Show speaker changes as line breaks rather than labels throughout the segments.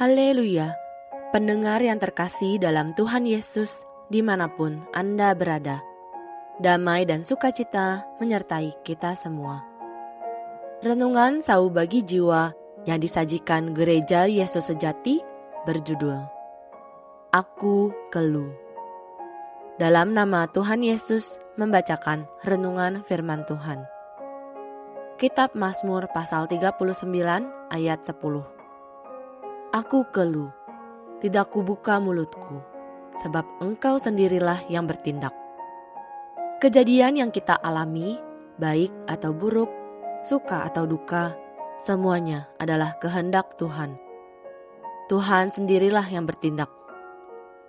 Haleluya! Pendengar yang terkasih dalam Tuhan Yesus, di mana pun Anda berada, damai dan sukacita menyertai kita semua. Renungan Sau Bagi Jiwa yang disajikan Gereja Yesus Sejati berjudul Aku Kelu. Dalam nama Tuhan Yesus membacakan renungan firman Tuhan. Kitab Mazmur pasal 39 ayat 10. Aku keluh, tidak kubuka mulutku, sebab engkau sendirilah yang bertindak. Kejadian yang kita alami, baik atau buruk, suka atau duka, semuanya adalah kehendak Tuhan. Tuhan sendirilah yang bertindak.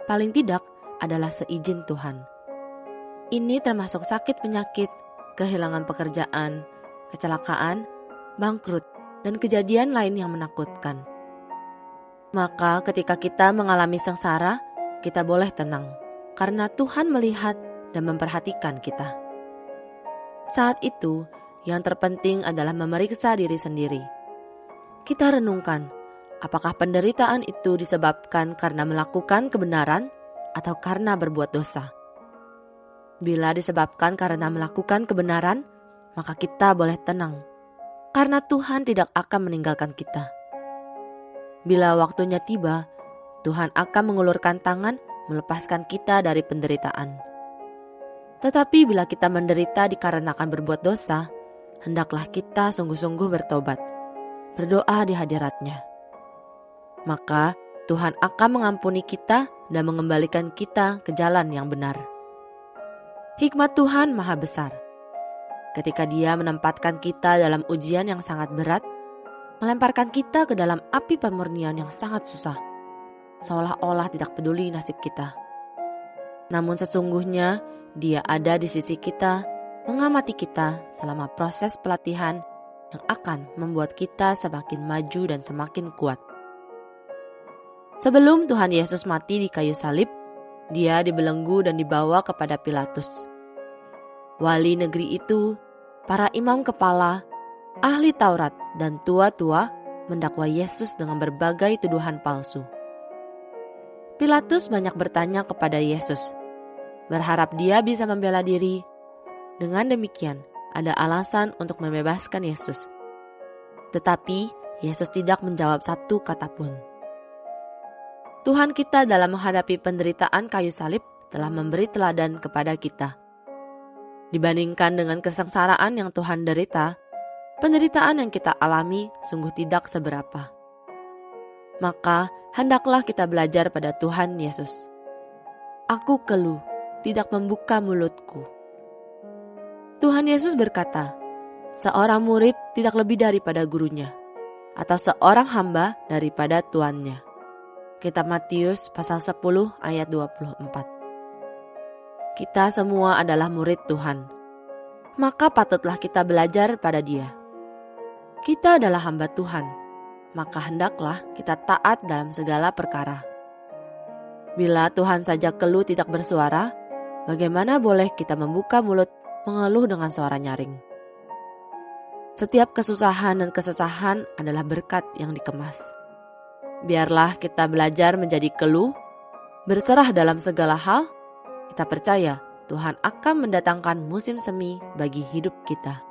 Paling tidak adalah seizin Tuhan. Ini termasuk sakit penyakit, kehilangan pekerjaan, kecelakaan, bangkrut, dan kejadian lain yang menakutkan. Maka ketika kita mengalami sengsara, kita boleh tenang karena Tuhan melihat dan memperhatikan kita. Saat itu, yang terpenting adalah memeriksa diri sendiri. Kita renungkan, apakah penderitaan itu disebabkan karena melakukan kebenaran atau karena berbuat dosa. Bila disebabkan karena melakukan kebenaran, maka kita boleh tenang, karena Tuhan tidak akan meninggalkan kita. Bila waktunya tiba, Tuhan akan mengulurkan tangan melepaskan kita dari penderitaan. Tetapi bila kita menderita dikarenakan berbuat dosa, hendaklah kita sungguh-sungguh bertobat, berdoa di hadiratnya. Maka Tuhan akan mengampuni kita dan mengembalikan kita ke jalan yang benar. Hikmat Tuhan maha besar. Ketika dia menempatkan kita dalam ujian yang sangat berat, melemparkan kita ke dalam api pemurnian yang sangat susah, seolah-olah tidak peduli nasib kita. Namun sesungguhnya dia ada di sisi kita, mengamati kita selama proses pelatihan yang akan membuat kita semakin maju dan semakin kuat. Sebelum Tuhan Yesus mati di kayu salib, dia dibelenggu dan dibawa kepada Pilatus. Wali negeri itu, para imam kepala, ahli Taurat dan tua-tua mendakwa Yesus dengan berbagai tuduhan palsu. Pilatus banyak bertanya kepada Yesus, berharap dia bisa membela diri. Dengan demikian, ada alasan untuk membebaskan Yesus. Tetapi Yesus tidak menjawab satu kata pun. Tuhan kita dalam menghadapi penderitaan kayu salib telah memberi teladan kepada kita. Dibandingkan dengan kesengsaraan yang Tuhan derita, penderitaan yang kita alami sungguh tidak seberapa. Maka hendaklah kita belajar pada Tuhan Yesus. Aku keluh, tidak membuka mulutku. Tuhan Yesus berkata, seorang murid tidak lebih daripada gurunya, atau seorang hamba daripada tuannya. Kitab Matius pasal 10 ayat 24. Kita semua adalah murid Tuhan. Maka patutlah kita belajar pada Dia kita adalah hamba Tuhan, maka hendaklah kita taat dalam segala perkara. Bila Tuhan saja keluh tidak bersuara, bagaimana boleh kita membuka mulut mengeluh dengan suara nyaring? Setiap kesusahan dan kesesahan adalah berkat yang dikemas. Biarlah kita belajar menjadi keluh, berserah dalam segala hal. Kita percaya Tuhan akan mendatangkan musim semi bagi hidup kita.